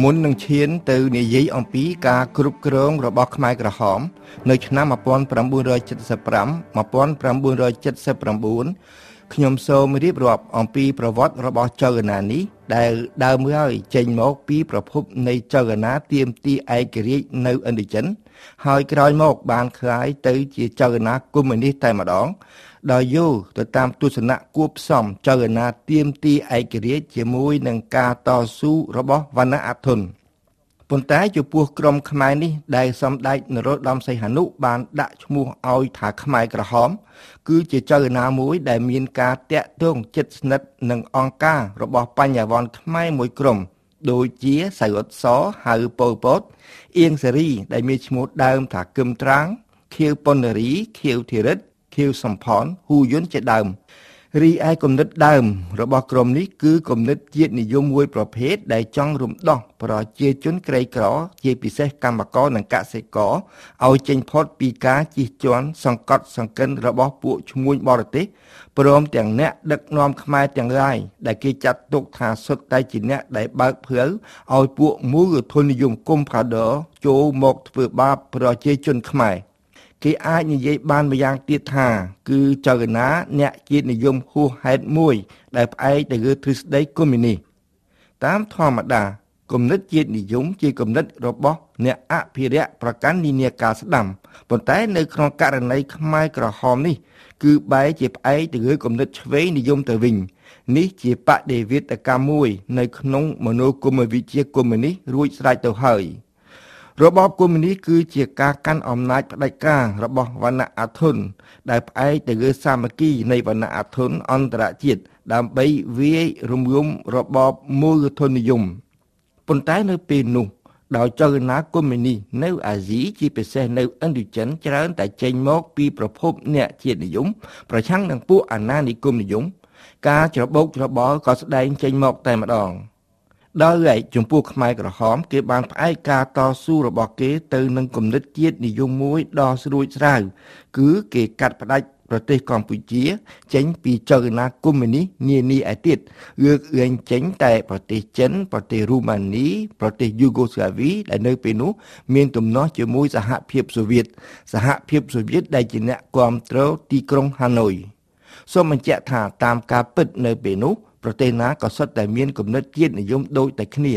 មុននឹងឈានទៅនិយាយអំពីការគ្រប់គ្រងរបស់ខ្មែរក្រហម នៅឆ្នាំ1975 1979ខ្ញុំសូមរៀបរាប់អំពីប្រវត្តិរបស់ចៅកណានេះដែលដើមហើយចេញមកពីប្រភពនៃចៅកណាទៀមទីឯករាជ្យនៅឥណ្ឌូចិនហើយក្រោយមកបានក្លាយទៅជាចៅកណាកុម្មុយនីសតែម្ដង ដោយយកទៅតាមទស្សនៈគួបផ្សំចៅណាទៀមទីឯករាជ្យជាមួយនឹងការតស៊ូរបស់វណ្ណៈអធនប៉ុន្តែចំពោះក្រុមខ្មែរនេះដែលសម្ដេចនរោត្តមសីហនុបានដាក់ឈ្មោះឲ្យថាខ្មែរក្រហម គឺជាចៅណាមួយដែលមានការតាក់ទងចិត្តស្និទ្ធនឹងអង្គការរបស់បញ្ញវន្តខ្មែរមួយក្រុមដូចជាសៅអ៊ុតសហៅប៉ុលពតអៀងសេរីដែលមានឈ្មោះដើមថាគឹមត្រាំងខៀវប៉ុននារីខៀវធីរិត ខៀវសំផនហ៊ូយុនជាដើមរីឯគំនិតដើម របស់ក្រុមនេះគឺគំនិតជាតិនិយមមួយប្រភេទដែលចង់រំដោះប្រជាជនក្រីក្រ ជាពិសេសកម្មករនិងកសិករឲ្យចេញផុតពីការជិះជាន់សង្កត់សង្កិនរបស់ពួកឈ្មួញបរទេសព្រមទាំងអ្នកដឹកនាំខ្មែរទាំងឡាយដែលគេចាត់ទុកថាសុទ្ធតែជាអ្នកដែលបើកផ្លូវឲ្យពួកមូលធននិយមកុំផាដ័រចូលមកធ្វើបាបប្រជាជនខ្មែរ។ គេអាចនិយាយបានម្យ៉ាងទៀតថា គឺចៅកណាអ្នកជាតិនិយមហួសហេតុមួយ ដែលផ្អែកទៅលើទ្រឹស្ដីកុម្មុយនីសតាមធម្មតាគំនិតជាតិនិយមជាគំនិតរបស់អ្នកអភិរក្សប្រកាន់និនាការស្ដាំប៉ុន្តែនៅក្នុងករណីខ្មែរក្រហមនេះ គឺបែរជាផ្អែកទៅលើគំនិតឆ្វេងនិយមទៅវិញនេះជាបដិវេតកម្មមួយ នៅក្នុងមនោគមវិជ្ជាកុម្មុយនីសរួចស្រេចទៅហើយ។ របបកុម្មុយនីសគឺជាការកាន់អំណាចផ្ដាច់ការរបស់វណ្ណៈអាធនដែលផ្អែកទៅលើសាមគ្គីនៃវណ្ណៈអាធនអន្តរជាតិដើម្បីវាយរំលំរបបមូលធននិយមប៉ុន្តែនៅពេលនោះដោយចលនាកុម្មុយនីសនៅអាស៊ីជាពិសេសនៅឥណ្ឌូចិនច្រើនតែចេញមកពីប្រភពអ្នកជាតិនិយមប្រឆាំងនឹងពួកអាណានិគមនិយម ការច្របូកច្របល់ក៏ស្ដែងចេញមកតែម្ដង។ ដោយឡែកចំពោះខ្មែរក្រហម គេបានផ្អែកការតស៊ូរបស់គេទៅនឹងគំនិតជាតិនិយមមួយដ៏ស្រួចស្រាវគឺគេកាត់ផ្ដាច់ប្រទេសកម្ពុជា ចេញពីចលនាកុម្មុយនីសនានាឯទៀតលើកលែងចេញតែប្រទេសចិន ប្រទេសរូម៉ានី ប្រទេសយូហ្គោស្លាវីដែលនៅពេលនោះមានទំនាស់ជាមួយសហភាពសូវៀតសហភាពសូវៀតដែលជាអ្នកគ្រប់គ្រងទីក្រុងហាណូយសូមបញ្ជាក់ថាតាមការពិតនៅពេលនោះ ប្រទេសណាក៏សុទ្ធតែមានគំនិតជាតិនិយមដូចតែគ្នា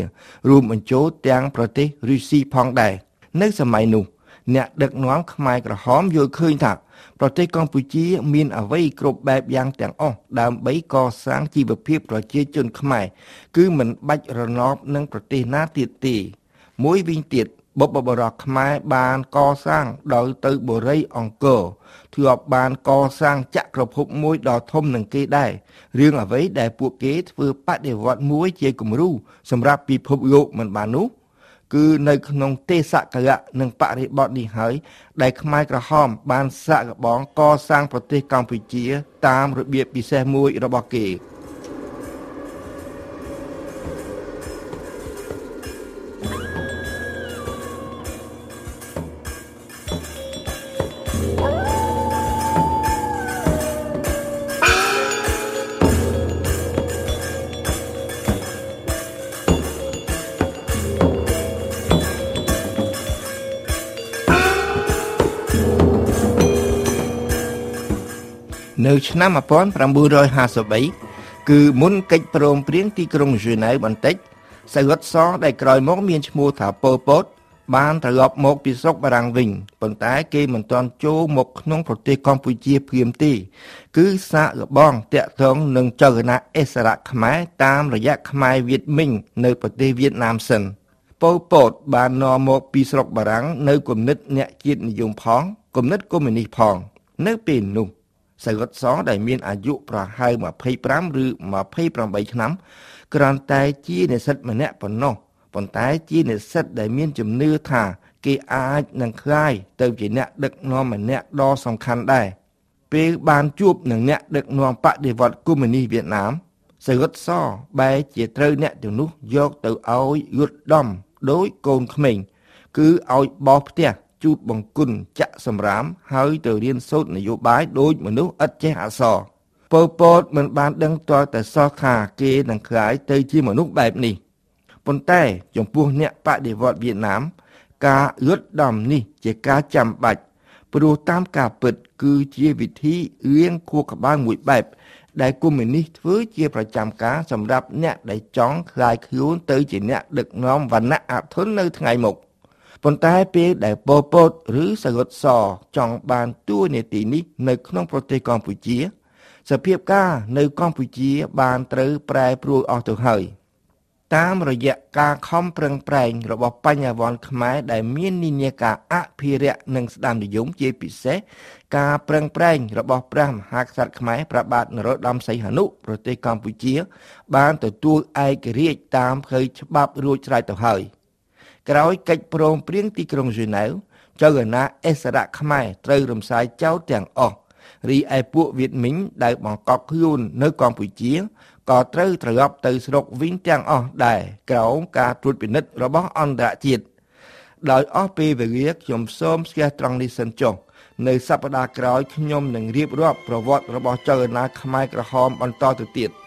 រួមបញ្ចូលទាំងប្រទេសរុស្ស៊ីផងដែរនៅសម័យនោះអ្នកដឹកនាំខ្មែរក្រហមយល់ឃើញថាប្រទេសកម្ពុជា មានអ្វីគ្រប់បែបយ៉ាងទាំងអស់ដើម្បីកសាងជីវភាពប្រជាជនខ្មែរគឺមិនបាច់រណបនឹងប្រទេសណាទៀតទេមួយវិញទៀត បុព្វបុរសខ្មែរបានកសាងដោយទៅបូរីអង្គរធ្លាប់បានកសាងចក្រភពមួយដ៏ធំនឹងគេដែររឿងអ្វីដែលពួកគេធ្វើបដិវត្តមួយជាគំរូសម្រាប់ពិភពលោកមិនបាននោះគឺនៅក្នុងទេសកលៈនិងបរិបទនេះហើយដែលខ្មែរក្រហមបានសាកល្បងកសាងប្រទេសកម្ពុជាតាមរបៀបពិសេសមួយរបស់គេ នៅឆ្នាំ1953គឺមុនកិច្ចព្រមព្រៀងទីក្រុងហ្សឺណែវបន្តិចសៅរត់សដែលក្រោយមកមានឈ្មោះថាប៉ុលពត បានត្រឡប់មកពីស្រុកបារាំងវិញប៉ុន្តែគេមិនទាន់ចូលមកក្នុងប្រទេសកម្ពុជាព្រាមទេ គឺសាកល្បងតាក់ទងនឹងចលនាអិសរៈខ្មែរតាមរយៈខ្មែរវៀតមីងនៅប្រទេសវៀតណាមសិនប៉ុលពតបាននាំមកពីស្រុកបារាំងនៅគំនិតអ្នកជាតិនិយមផងគំនិតកុម្មុយនីសផង នៅពេលនោះ សៅរត់សដែលមានអាយុប្រហែល25ឬ28ឆ្នាំគ្រាន់តែជានិស្សិតម្នាក់ប៉ុណ្ណោះប៉ុន្តែជានិស្សិតដែលមានជំនឿថា គេអាចនឹងคลายទៅជាអ្នកដឹកនាំម្នាក់ដ៏សំខាន់ដែរពេលបានជួបនឹងអ្នកដឹកនាំបដិវត្តកុម្មុយនីសវៀតណាមសៅរត់សបែរជាត្រូវអ្នកទាំងនោះយកទៅឲ្យយត់ដំដោយកូនក្មេងគឺឲ្យបោសផ្ទះ ជូតបង្គន់ចាក់សម្រាមហើយទៅរៀនសូត្រនយោបាយដោយមនុស្សឥតចេះអសរពលពតមិនបានដឹងទាល់តែសោះថាគេនឹងខ្លាយទៅជាមនុស្សបែបនេះប៉ុន្តែចំពោះអ្នកបដិវត្តវៀតណាម ការលុតដំនេះជាការចាំបាច់ព្រោះតាមការពិត គឺជាវិធីរៀងខួរក្បាលមួយបែប ដែលកុម្មុយនីសធ្វើជាប្រចាំការសម្រាប់អ្នកដែលចង់ខ្លាយខ្លួនទៅជាអ្នកដឹកនាំវណ្ណៈអធិននៅថ្ងៃមុខ ប៉ុន្តែពេលដែលប៉ុលពតឬសរុតសចង់បានតួនាទីនេះនៅក្នុងប្រទេសកម្ពុជាសភាពការនៅកម្ពុជាបានត្រូវប្រែប្រួលអស់ទៅហើយ។តាមរយៈការខំប្រឹងប្រែងរបស់បញ្ញវន្តខ្មែរដែលមាននិន្នាការអភិរក្សនិងស្ដាមនិយមជាពិសេសការប្រឹងប្រែងរបស់ព្រះមហាក្សត្រខ្មែរព្រះបាទនរោត្តមសីហនុប្រទេសកម្ពុជា បានទទួលឯករាជ្យតាមផ្លូវច្បាប់រួចស្រេចទៅហើយ ក្រោយកិច្ចព្រមព្រៀងទីក្រុងហ្សឺណែវចៅអាណាអិសរៈខ្មែរត្រូវរំសាយចោលទាំងអស់រីឯពួកវៀតមីងដែលបង្កប់ខ្លួននៅកម្ពុជាក៏ត្រូវត្រឡប់ទៅស្រុកវិញទាំងអស់ដែរក្រោមការត្រួតពិនិត្យរបស់អន្តរជាតិដោយអស់ពេលវេលាខ្ញុំសូមស្ទះត្រង់នេះសិនចុះនៅសប្តាហ៍ក្រោយខ្ញុំនឹងរៀបរាប់ប្រវត្តិរបស់ចៅអាណាខ្មែរក្រហមបន្តទៅទៀត។